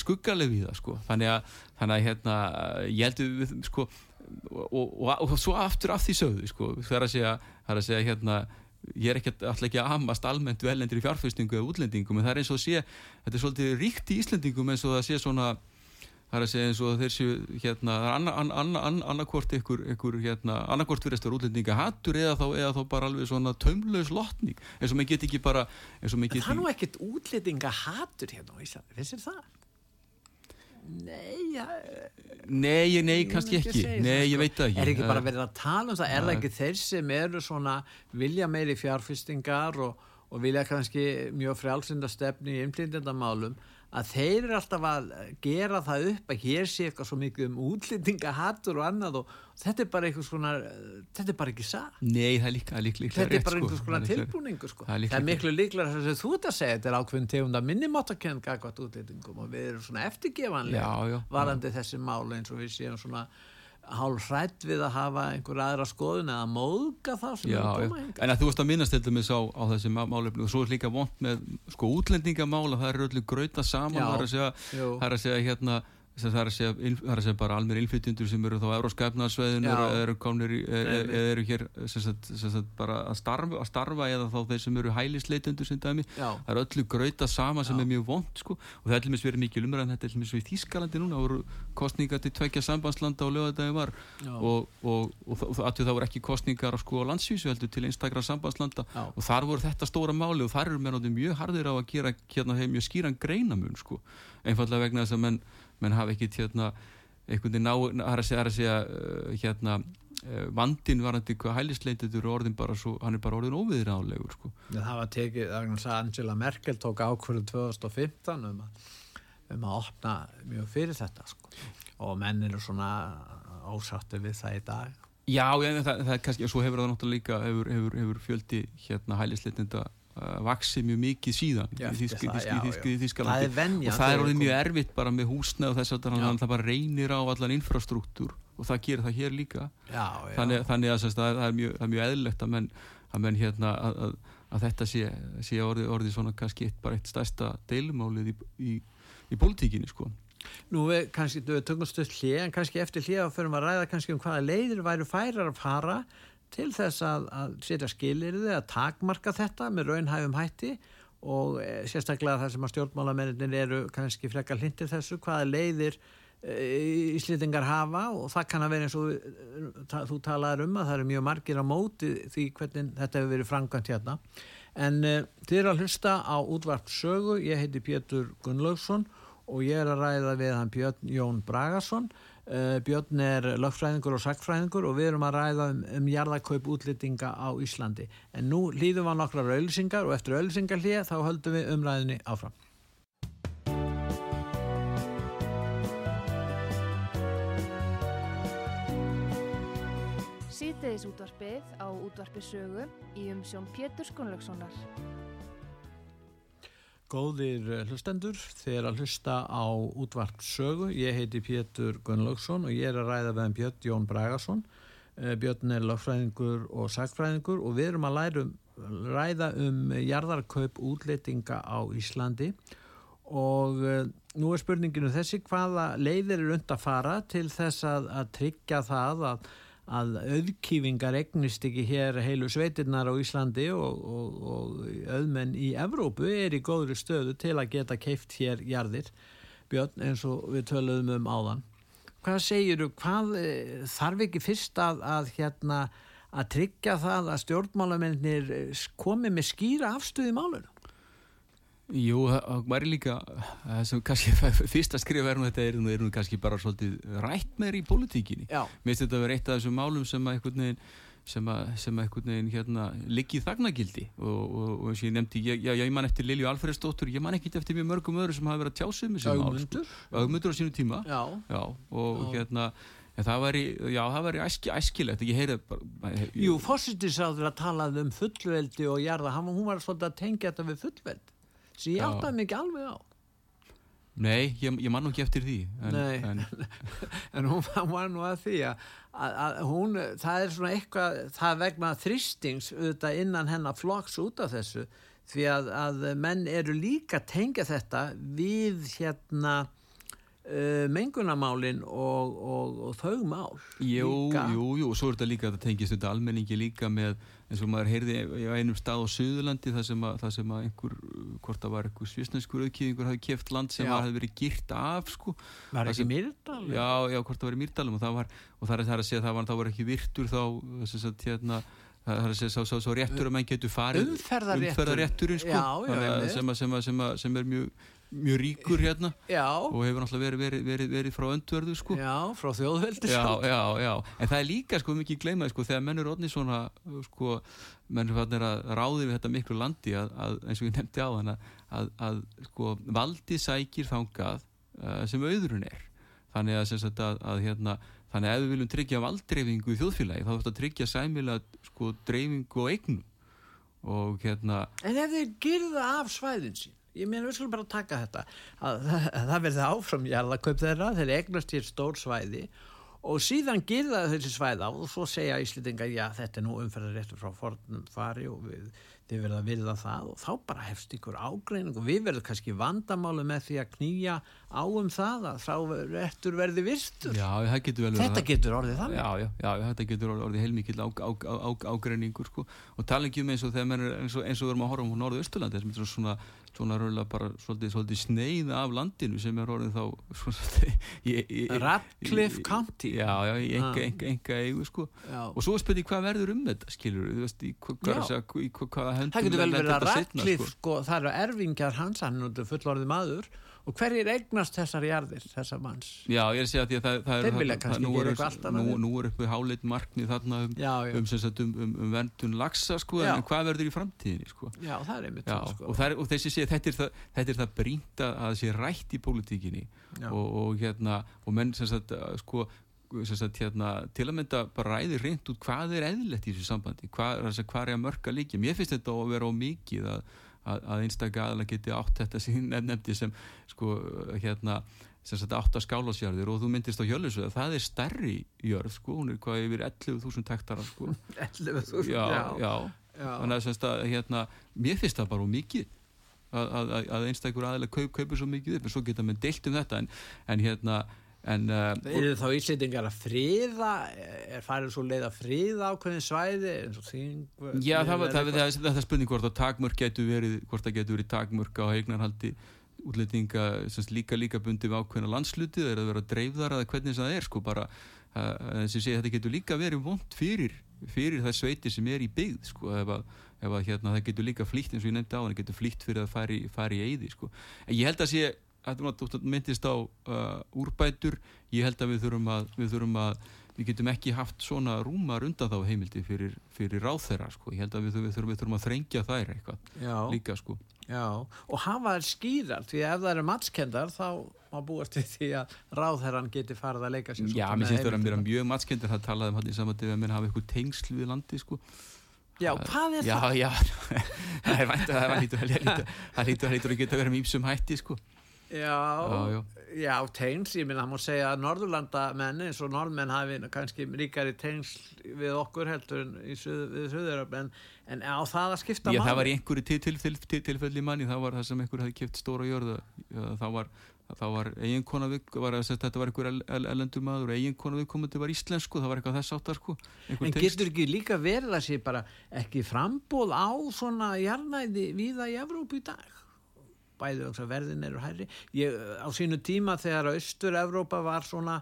skuggaleg við það sko. þannig að, þannig að hérna, ég heldur við sko, og, og svo aftur af því sögðu sko, það er að segja, er að segja hérna, ég er ekki alltaf ekki að amast almennt velendir í fjárfæstingu eða útlendingum en það er eins og að sé, þetta er svolítið ríkt í Íslendingum eins og það sé svona það er að segja eins og þessu hérna, annarkvort ykkur, ykkur hérna, annarkvort fyrir þessar útlendinga hattur eða þá, eða þá bara alveg svona taumlaus lotning eins og maður get ekki bara en það er nú ekkert útlendinga hattur hérna á Íslandi, finnst þér það? Nei, ja, nei, nei, kannski ekki Nei, ég veit það ekki. Er ekki bara verið að tala um það, er það ekki þeir sem eru svona vilja meiri fjárfestingar og, og vilja kannski mjög frjálsindastefni í innflytjandamálum að þeir eru alltaf að gera það upp að hér sé eitthvað svo mikið um útlendingahattur og annað og þetta er bara eitthvað svona, þetta er bara ekki sað Nei, það er líka, líka, líka Þetta er bara einhvers sko. konar tilbúningu sko. Það er, það er miklu líklar þess að þú ert að segja þetta er ákveðin tegund að minnumáttakend gagvat útlendingum og við erum svona eftirgevanlega varandi þessi málu eins og við séum svona hálf hrætt við að hafa einhver aðra skoðun eða móðga það sem já, er að koma já. en að þú veist að minnast til dæmis á, á þessi málefni og svo er líka vond með sko útlendingamála það er öllu gröita saman. Það er að segja, að segja hérna það er að segja, er að segja bara almir innflytjendur sem eru þá á Euróskæfnarsveðinu eða eru komnir eða eru hér sem sagt, sem sagt bara að starfa, að starfa eða þá þeir sem eru hælisleitundur sem dæmi, það er öllu gröita sama sem Já. er mjög vond sko. Og það er allir verið mikið lumra en þetta er allir svo í Þískalandi núna það voru kostningar til tveikja sambandslanda og lögadagi var. Og, og, og, og það voru ekki kostningar á sko á landsvísu heldur til einstakra sambandslanda. Já. og þar voru þetta stóra máli og þar eru mér mjög hardir á að gera hérna mjög skýran greinamun sko. Einfallega vegna þess að menn menn hafa ekkit hérna einhvern veginn ná, það er að segja, uh, hérna uh, vandin varandi hvað hælisleititur orðin bara svo, hann er bara orðin óviðir álegur sko. Það var tekið, Angela Merkel tók ákvörðu 2015 um að, um að opna mjög fyrir þetta sko. og menn eru svona ásáttu við það í dag Já, en það, það er kannski, og svo hefur það náttúrulega líka hefur, hefur, hefur fjöldi hérna hælisleitinda uh, vaksið mjög mikið síðan Já, í venja og það er orðið mjög erfitt bara með húsna og þess að það bara reynir á allan infrastruktúr og það gerir það hér líka já, já. þannig, þannig að það, það, er mjög, það er mjög eðlilegt að menn, að, menn hérna, að, að, að þetta sé, sé orðið, orðið svona kannski eitt, bara eitt stærsta deilumálið í, í, í pólitíkinni sko. Nú við kannski, við tökum stöð hlið en kannski eftir hlið að förum að ræða kannski um hvaða leiðir væru færar að fara til þess að, að setja skilirði að takmarka þetta með raunhæfum hætti og e, sérstaklega það sem að stjórnmálamennir eru kannski frekar hlindir þessu hvaða leiðir e, íslendingar hafa og það kann að vera eins og ta, þú talaður um að það eru mjög margir á móti því hvernig þetta hefur verið framkvæmt hérna. En e, þið eru að hlusta á útvart sögu, ég heiti Pétur Gunnlaugsson og ég er að ræða við hann Björn Jón Bragason. uh, Björn er lögfræðingur og sagfræðingur og við erum að ræða um, um jarðakaup útlýtinga á Íslandi en nú hlýðum við nokkrar auðlýsingar og eftir auðlýsingar hlýða þá höldum við umræðinni áfram Síðdeðis útvarpið á útvarpi sögu í umsjón Pétur Skunlökssonar. Góðir eh, hlustendur, er að hlusta á útvart sögu. Ég heiti Pétur Gunnlaugsson og ég er að ræða við hann Björn Jón Bragason. Eh, Björn er lögfræðingur og sagfræðingur og við erum að læra um, ræða um jarðarkaup útleitinga á Íslandi og uh, nú er spurninginu þessi hvaða leiðir er und að fara til þess að, að tryggja það að, að auðkýfingar egnist ekki hér heilu sveitirnar á Íslandi og, og, og auðmenn í Evrópu er í góðri stöðu til að geta keift hér jarðir Björn eins og við töluðum um áðan. Hvað segiru, hvað eh, þarf ekki fyrst að, að hérna að tryggja það að stjórnmálamennir eh, komi með skýra afstöði málunum Jú, það væri líka sem kannski [laughs] fyrsta skrifa er nú þetta er nú, er nú kannski bara svolítið rætt með þér í pólitíkinni. Já, Mér finnst þetta að vera eitt af þessum málum sem að einhvern veginn sem að, sem að einhvern veginn hérna liggi í þagnagildi og, og, og eins og ég nefndi, ég, já, ég man eftir Lilju Alfredsdóttur, ég man ekkit eftir mjög mörgum öðru sem hafa verið að tjásum með þessi mál. Ögmundur Ögmundur á sínu tíma. Já, Já, og Já. hérna en það væri, já, það væri æski, æskilegt, ég heyri bara ég, Jú, fórsitisráður að talað um fullveldi og jarða, hún var svolítið að tengja þetta við fullveldi sem ég áttaði ekki alveg á Nei, ég, ég man nú ekki eftir því en, Nei. en, [laughs] en hún var- nú að því að, að, hún, það er svona eitthvað það vegna þristings auðvitað innan hennar flokks út af þessu því að, að menn eru líka tengja þetta við hérna uh, mengunamálin og, og, og þau mál Jú, líka. jú, jú, og svo er þetta líka að það tengist þetta almenningi líka með eins og maður heyrði á einum stað á Suðurlandi þar sem að, þar sem að einhver, hvort það var einhver svisneskur auðkýðingur hafi keft land sem hefði verið girt af sko. var það ekki sem- Myrdal já, já, hvort það var í Mýrdalum og það var, og það er það að segja að það var, það var ekki virtur þá, þess að hérna það er að segja, sá, sá, sá réttur að menn getur farið umferðarréttur. Umferðarrétturinn sko, sem, að, sem, að, sem, að, sem er mjög, mjög ríkur hérna. Já, og hefur náttúrulega verið, verið, verið, verið frá öndverðu sko. já, frá þjóðveldi já, já, já, en það er líka sko mikið gleymaði sko þegar menn eru orðni svona sko, menn eru fannir að ráði við þetta miklu landi að, að eins og ég nefndi á þann að, að sko valdi sækir þangað uh, sem auðrun er. Þannig að, sem sagt, að, að hérna þannig að ef við viljum tryggja valdreifingu í þjóðfélagi þá þarf þetta að tryggja sæmilega sko dreifingu og eignum. Og hérna En ef þeir girða af svæðin sín, ég meina við skulum bara taka þetta, að, að, að það verði áfram jarðakaup þeirra, þeir egnast hér stór svæði og síðan girða þessi svæð á og svo segja Íslendingar, já þetta er nú umferðaréttur frá fornum fari og við, þið verða að virða það og þá bara hefst ykkur ágreining og við verðum kannski vandamálu með því að knýja á um það að þá réttur verði virtur. já, getur vel Þetta getur orðið þannig. Já, já, já, þetta getur orðið, heilmikill á, á, á, ágreiningur sko. og tala ekki um eins og er eins og, eins og við erum að horfa um norðu Östurlandi sem er svona, svona rauðlega bara svolítið, svolítið sneiða af landinu sem er orðið þá [laughs] Radcliffe County. Já, já, í enga, Ah. enga, enga eigu sko. Og svo spyrir hvað verður um þetta skilur þú veist, í hva- hvað Já. að segja, í hva- hvaða höndum Það getur vel verið að Radcliffe, sko, það eru erfingjar hans, hann er fullorðið maður og hverjir eignast þessar jarðir, þessar manns? Já, ég er að segja því að það, það er það- kannski nú er- nú, nú er uppi háleit markmið þarna um, um, sagt, um, um, um verndun lagsa sko, en hvað verður í framtíðinni sko? já, það er einmitt Já, það, sko. og, það er, og þessi sé, þetta það, þetta er það brýnt að það sé rætt í pólitíkinni og, og hérna og menn sem sagt að, sko sagt, hérna, til að mynda bara ræði reynd út hvað er eðlert í þessu sambandi hvað, hvað er að mörka líki mér finnst þetta að vera á mikið að, að, að einstaklega aðalega geti átt þetta sem nefndi sem sko hérna sem sagt átt að skálasjörðir og þú myndist á Hjölusöðu það er stærri jörð sko hún er hvað yfir 11.000 hektara sko [laughs] 11.000, já, já. já. þannig að, að hérna, mér finnst það bara mikið að, að, að einstaklega aðalega kaup, kaupir svo mikið upp en svo geta við deilt um þetta en, en hérna En, uh, er þá Íslandingar að friða er farið svo leið að friða ákveðin svæði þing, já það, það, það, það er spurning hvort að takmörk getur verið hvort það getur verið takmörk á eignarhaldi útlendinga líka líka bundi við ákveðina landsluti eða vera dreifðar eða hvernig það er sko bara uh, sé, þetta getur líka verið vond fyrir, fyrir það sveiti sem er í byggð sko ef að, ef að hérna, það getur líka flýtt eins og ég nefndi á það getur flýtt fyrir að fara í, fara í eyði sko. En ég held að sé að myndist á uh, úrbætur ég held að við þurfum að við, þurfum að, við getum ekki haft svona rúmar undan þá heimildi fyrir, fyrir ráþeira sko. ég held að við, við, þurfum, við þurfum að þrengja þær eitthvað Já. líka sko Já, og hafa þær skýrar því ef það eru matskendar þá má búast við því að ráðherran geti farið að leika sér Já, mér finnst það að vera mjög matskendar það talaði um hann í samvætti að mér hafa eitthvað tengsl við landi sko Já, hvað er já, það? Já, já, það er vænt að það lítur að geta verið mjög sem hætti sko Já, já, já. Teins, ég minna, það má segja að Norðurlandamenn eins og norðmenn hafi kannski ríkari teins við okkur heldur en í Suðuröfn en, en á það að skipta manni Já, það var í einhverju til, til, til, tilfelli manni það var það sem einhver hafi kipt stóra jörða það var, var eiginkona við, var að þetta var einhver elendur maður eiginkona við komandi var íslensku það var eitthvað þess áttar sko En text. getur ekki líka verið að sé bara ekki frambóð á svona jarnæði viða í Evrópu í dag bæði og verðin eru hærri. Ég, á sínu tíma þegar Östur-Európa var svona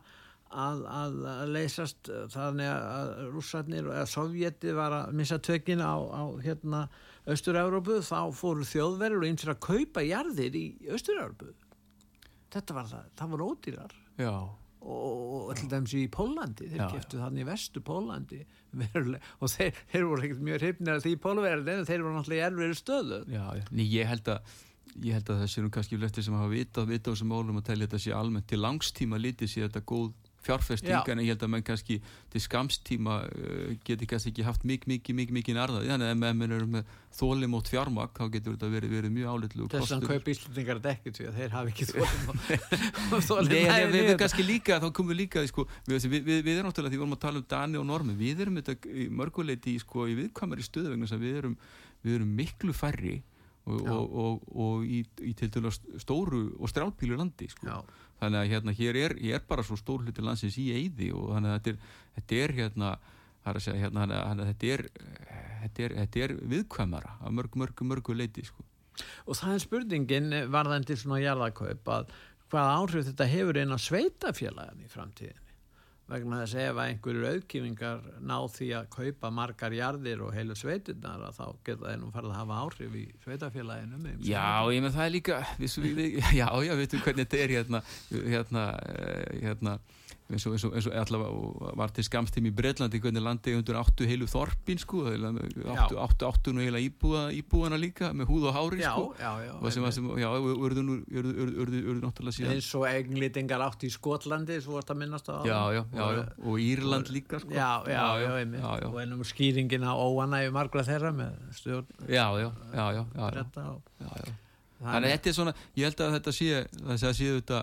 að, að, að leysast þannig að rússarnir eða sovjeti var að missa tökina á, á hérna, Östur-Európu þá fóru þjóðverður og einsir að kaupa jarðir í Östur-Európu þetta var það, það var ódýrar. Já. Og til dæmis í Pólandi þeir kæftu þannig í vestu Pólandi veruleg. og þeir, þeir voru ekkert mjög hryfnir að því Pólverðin en þeir voru náttúrulega í erfiðri stöðu. Já, ný, ég held að ég held að það sé nú kannski flestir sem hafa vitað vita á þessum málum að telja þetta sé almennt til langstíma lítið sé þetta góð fjárfesting en ég held að mann kannski til skamstíma uh, geti kannski ekki haft mikið, mikið, mikið, mikið narðað þannig að ef mann eru með þólimót fjármakt þá getur þetta verið, verið mjög álitlu Þess að kaup íslendingar er dekkit því að þeir hafi ekki [laughs] þólimót Nei, við erum kannski líka þá komum við líka, sko, við, við, við, við erum náttúrulega því við vorum að tala um Dani og Normi við erum þetta mörguleiti í, sko, í viðkvæmari stöðu vegna við erum, við erum miklu færri og, og, og, og í, í til dælu stóru og strálpílu landi sko. þannig að hérna hér er, er bara svo stór hluti landsins í eyði og þannig að þetta er, þetta er hérna, segja, hérna hana, þetta, er, þetta, er, þetta er viðkvæmara að mörgu mörgu mörgu leiti sko. og það er spurningin varðandi svona jarðakaup að hvað áhrif þetta hefur inn á sveitafélagin í framtíðinni vegna þess ef einhverjur auðkífingar ná því að kaupa margar jarðir og heilu sveiturnar þá geta þeir nú farið að hafa áhrif í sveitafélaginu Já, ég með það er líka við, við, já, já, veitum hvernig þetta er hérna, hérna, eh, hérna eins og, eins og, eins og allavega var til skamstími í Breitlandi hvernig landi undir áttu heilu þorpin sko, áttu, áttu, áttu nú heila íbúa, íbúana líka með húð og hári já, sko. já, já, og sem að sem, já, urðu nú urðu náttúrulega síðan eins og eignlýtingar áttu í Skotlandi svo vart að minnast á. Já, já, já, og Írland líka sko. Já, já, já, og ennum skýringin á óanægu margra þeirra með stjórn já, já, já, já þannig að þetta er svona ég held að þetta sé það sé þetta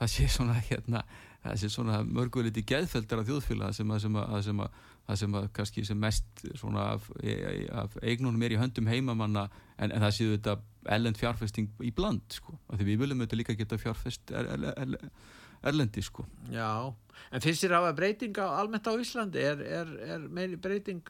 það sé svona hérna þessi svona mörguliti geðfeldara þjóðfélag sem að, sem að, sem að, sem að kannski sem mest svona af, e, e, af eignunum er í höndum heimamanna en, en það séu þetta ellend fjárfesting í bland sko, af því við viljum þetta líka geta fjárfest er, er, er, erlendi sko. Já, en finnst þér á að breytinga almennt á Íslandi er meiri breyting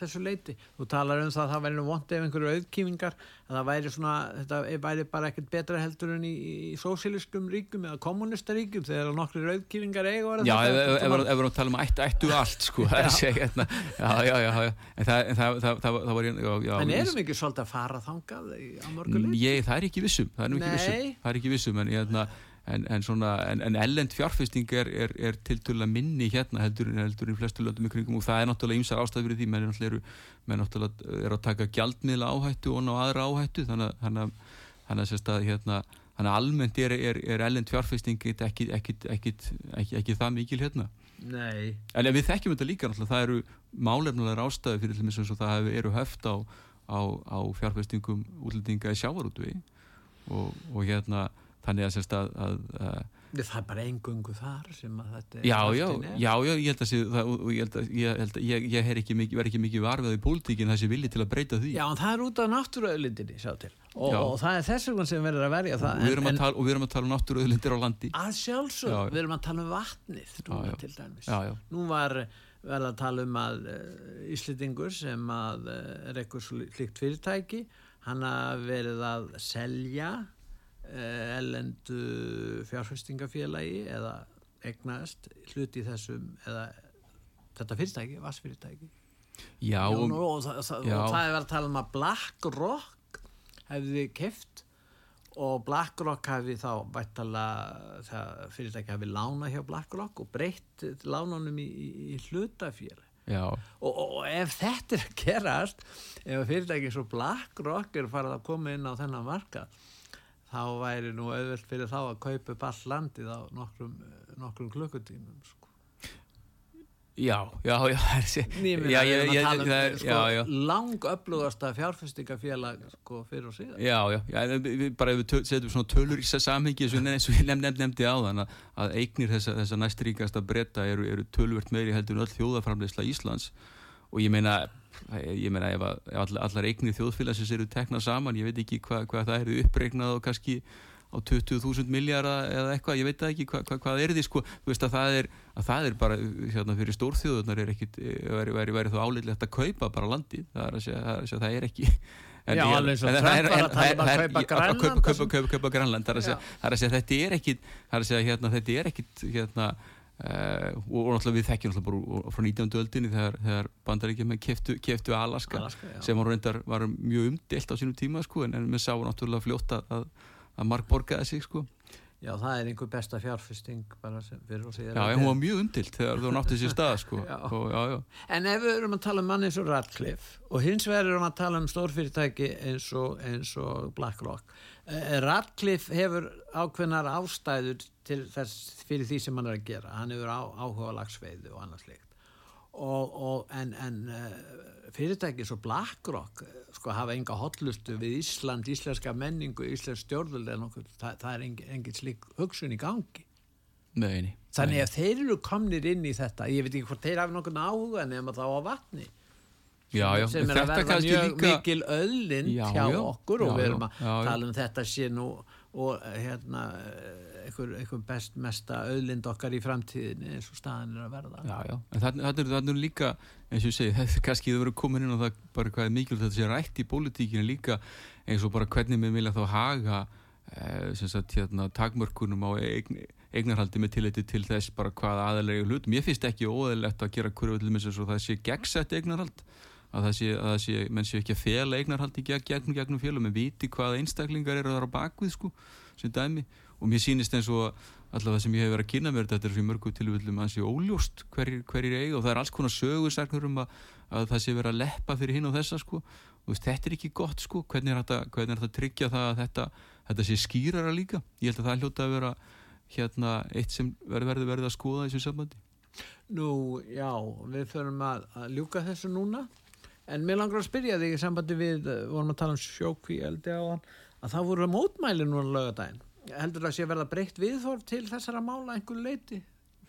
þessu leiti. Þú talar um það að það væri nú vond ef einhverju auðkífingar að það væri svona, þetta væri bara ekkert betra heldur en í, í sósíliskum ríkum eða kommunistaríkum þegar nokkru auðkífingar eiga Já, ef við erum að tala um ættu, ættu allt sko, það er segja hérna, já, já, já, en það, var En erum við ekki svolítið að fara þangað á það er ekki vissum, það er ekki vissum, það er ekki vissum, en ég, hérna en, en, svona, en, en ellend fjárfesting er, er, er tilturlega minni hérna heldur, heldur í flestu löndum í kringum og það er náttúrulega ymsar ástæð fyrir því menn er náttúrulega, er að taka gjaldmiðla áhættu og ná aðra áhættu þannig að, þannig að, að, hérna, þannig að almennt er, er, er ellend fjárfesting ekki, ekki, ekki, ekki það mikil hérna Nei. En við þekkjum þetta líka náttúrulega, það eru málefnulegar ástæði fyrir til þess að það eru höft á, á, á fjárfestingum útlendinga í sjávarútvi og, og hérna þannig að, að, að, að Það er bara engungu þar sem að þetta er Já, já, já, já, ég held að, það, ég, held að ég, held að ég, ég ekki mikið, verð ekki mikið varfið í pólitíkin þessi vilji til að breyta því. Já, en það er út af náttúruauðlindinni, sá til. Og, og það er þess vegna sem verður að verja það Og við erum, en, að, tala, og við erum að tala um náttúruauðlindir á landi. Að sjálfsög, við erum að tala um vatnið núna til dæmis. Nú var verða að tala um að eh, Íslitingur sem að er eitthvað slikt fyrirtæki hann að verið að selja ellendu fjárfestingafélagi eða egnaðist hluti þessum eða þetta fyrirtæki, vassfyrirtæki Já, já, nú, og, það, það, já. og það er verið að tala um að BlackRock hefði keft og BlackRock hefði þá vættala fyrirtæki hefði lána hjá BlackRock og breytt lánunum í, í, hlutafélag. Og, og ef þetta er gerast ef fyrirtæki svo BlackRock er farið að koma inn á þennan markað þá væri nú auðvelt fyrir þá að kaupa upp all landið á nokkrum, nokkrum klukkutímum sko. Já, já, já Nýmur að við erum að tala um sko, langöflugasta fjárfestingafélag sko, fyrir og síðan Já, já, já við, bara við setjum svona tölur í þess að samhengi eins og ég nefnd, nefnd, nefndi á þann að, að eignir þessa, þessa næstríkasta breyta eru, eru tölvert meiri heldur en öll þjóðaframleysla Íslands. Og ég meina ég meina ef, ef allar, allar eignir þjóðfélagsins eru teknað saman, ég veit ekki hvað hva það eru uppreiknað og kannski á 20.000 miljardar eða eitthvað, ég veit ekki hvað hva, hva er því sko, þú veist að það er, að það er bara hérna fyrir stórþjóðunar er ekkit, væri, væri, væri þá áleitlegt að kaupa bara landi, það er að segja, það, er að segja, það er ekki. En Já, alveg svo Trump var að um Kaupa Grænland, það er að segja þetta er ekkit, það er að segja hérna, þetta er ekkit hérna Uh, og, náttúrulega við þekkjum náttúrulega bara frá 19. öldinni þegar, þegar bandaríkjum keftu, keftu Alaska, Alaska sem var, reyndar, var mjög umdelt á sínum tíma sko, en, en við sáum náttúrulega fljótt að, að mark borgaði sig sko. Já, það er einhver besta fjárfesting fyrir og síðan. Já, en hún var mjög umdilt þegar þú náttúrulega sér stað sko. [laughs] já. Og, já, já. En ef við erum að tala um manni eins og Radcliffe og hins vegar erum að tala um stórfyrirtæki eins og, eins og BlackRock Eh, Radcliffe hefur ákveðnar ástæður þess, fyrir því sem hann er að gera hann hefur á, áhuga lagsveiðu og annað slikt og, og, en, en uh, fyrirtæki svo BlackRock eh, sko hafa enga hotlustu við Ísland, íslenska menningu, íslensk stjórnvöld það, það er engin, engin slik hugsun í gangi. Neini, þannig að þeir eru komnir inn í þetta ég veit ekki hvort þeir hafa nokkur áhuga nema þá á vatni já, já. sem er að verða mjög líka... mikil öðlind hjá okkur og við erum að tala um þetta sé nú og hérna einhver, einhver best mesta öðlind okkar í framtíðinni eins og staðin er að verða. Já, já, en þannig er líka eins og ég segi, [laughs] þetta er kannski þau verið komin inn og það bara hvað er mikilvægt þetta sé rætt í pólitíkinu líka eins og bara hvernig við vilja þá haga eh, sagt, hérna, takmörkunum á eign, eignarhaldi með tilliti til þess bara hvað aðalega hlutum, ég finnst ekki óðilegt að gera öllum eins og það sé gegnsett eignarhald að það sé, að það sé, menn sé ekki að fela eignarhaldi gegn, gegnum félum, menn viti hvaða einstaklingar eru þar á bakvið sko, sem dæmi, og mér sýnist eins og allavega sem ég hef verið að kynna mér þetta er fyrir mörgu tilvöldum að það sé óljóst hverjir, hverjir eiga og það er alls konar sögursaknur um að, að það sé verið að leppa fyrir hinn og þessa sko, og þetta er ekki gott sko, hvernig er þetta, hvernig er þetta tryggja það að þetta, þetta sé skýrara líka, ég held að það hljóta að vera hérna eitt sem verður verið, verið að skoða í þessu sambandi. Nú, já, við förum að, að ljúka þessu núna. En mér langar að spyrja þig í sambandi við eh, vorum að tala um sjókví að það voru mótmæli núna lögadaginn heldur það að sé verða breytt viðhorf til þessara mála einhver leiti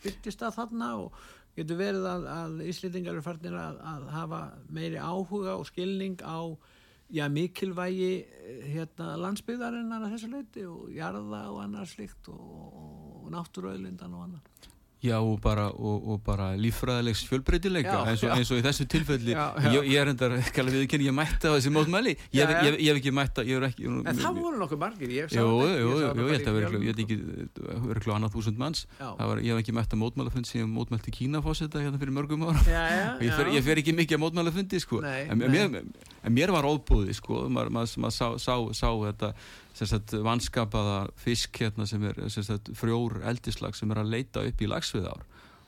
byrtist að þarna og getur verið að, að Íslitingar eru farnir að, að hafa meiri áhuga og skilning á já, mikilvægi eh, hérna, landsbyðarinnar að þessu leiti og jarða og annars slikt og, og náttúröðlindan og annar Já og bara, og, og bara lífræðilegs fjölbreytileika eins, eins og í þessu tilfelli. Já, já. Ég, ég er endar, ekki alveg viðkynni, ég mætti á þessi mótmæli. Ég, ég, ég hef ekki mætta ekki, En það voru nokkuð margir Jú, jú, jú, ég held að verður ekki verður annað þúsund manns. Var, ég hef ekki mætta mótmælafund sem mótmælti Kínafósita hérna fyrir mörgum ára [laughs] ég fer ekki mikið að mótmælafundi sko. en mér var óbúði sko, maður sá þetta vanskapaða fisk hérna, sem er sagt, frjór eldislag sem er að leita upp í lagsviðár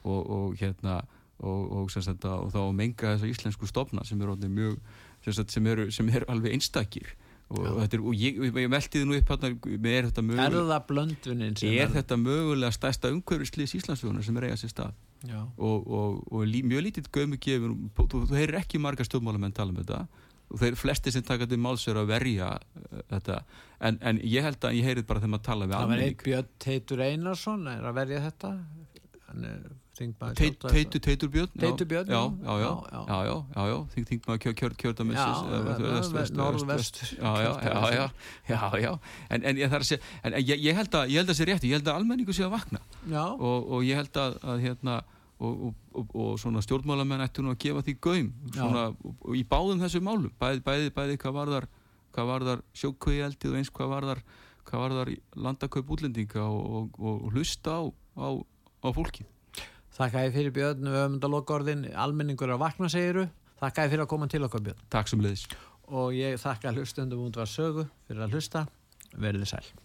og, og, hérna, og, og sagt, þá menga þessa íslensku stofna sem eru mjög sem eru, sem eru alveg einstakir. Og, er, og ég, ég meldi þið nú upp hérna, er þetta Er mögulega, er þetta mögulega stærsta umhverfislýs Íslandsfjóðunar sem er eiga sér stað? Já, og, og, og lí, mjög lítið gömu gefur þú, þú heyrir ekki marga stjórnmálamenn tala um þetta og þeir flesti sem taka til máls er að verja uh, þetta. En, en ég held að ég heyrið bara þegar maður tala við það almenning. Björn Teitur Einarsson er að verja þetta. Teitur Teitur Björn. Teitur Björn, já, já. já, já, Já, já. já, já, já, já. Þing, þingmaður kjör, kjör, kjördamissis Já, eða ve- vest- ve- vest- norðvest- vest- já, já, en, en ég þarf að segja en ég, ég held að, ég held að sé rétt, ég held að almenningu sé að vakna. Og, og ég held að, að hérna og, og, og, og svona stjórnmálamenn ættu nú að gefa því gaum svona, í báðum þessu málum bæði, bæði, bæði hvað varðar hvað varðar sjókvöðieldið og eins hvað varðar hvað varðar landakaup útlendinga og, og, og hlusta á, á, á fólkið. Þakka ég fyrir Björn. Við höfum þetta lokaorðin, almenningur að vakna segiru þakka ég fyrir að koma til okkar Björn. Takk sem leiðis og ég þakka hlustundum út var sögu fyrir að hlusta, verðið sæl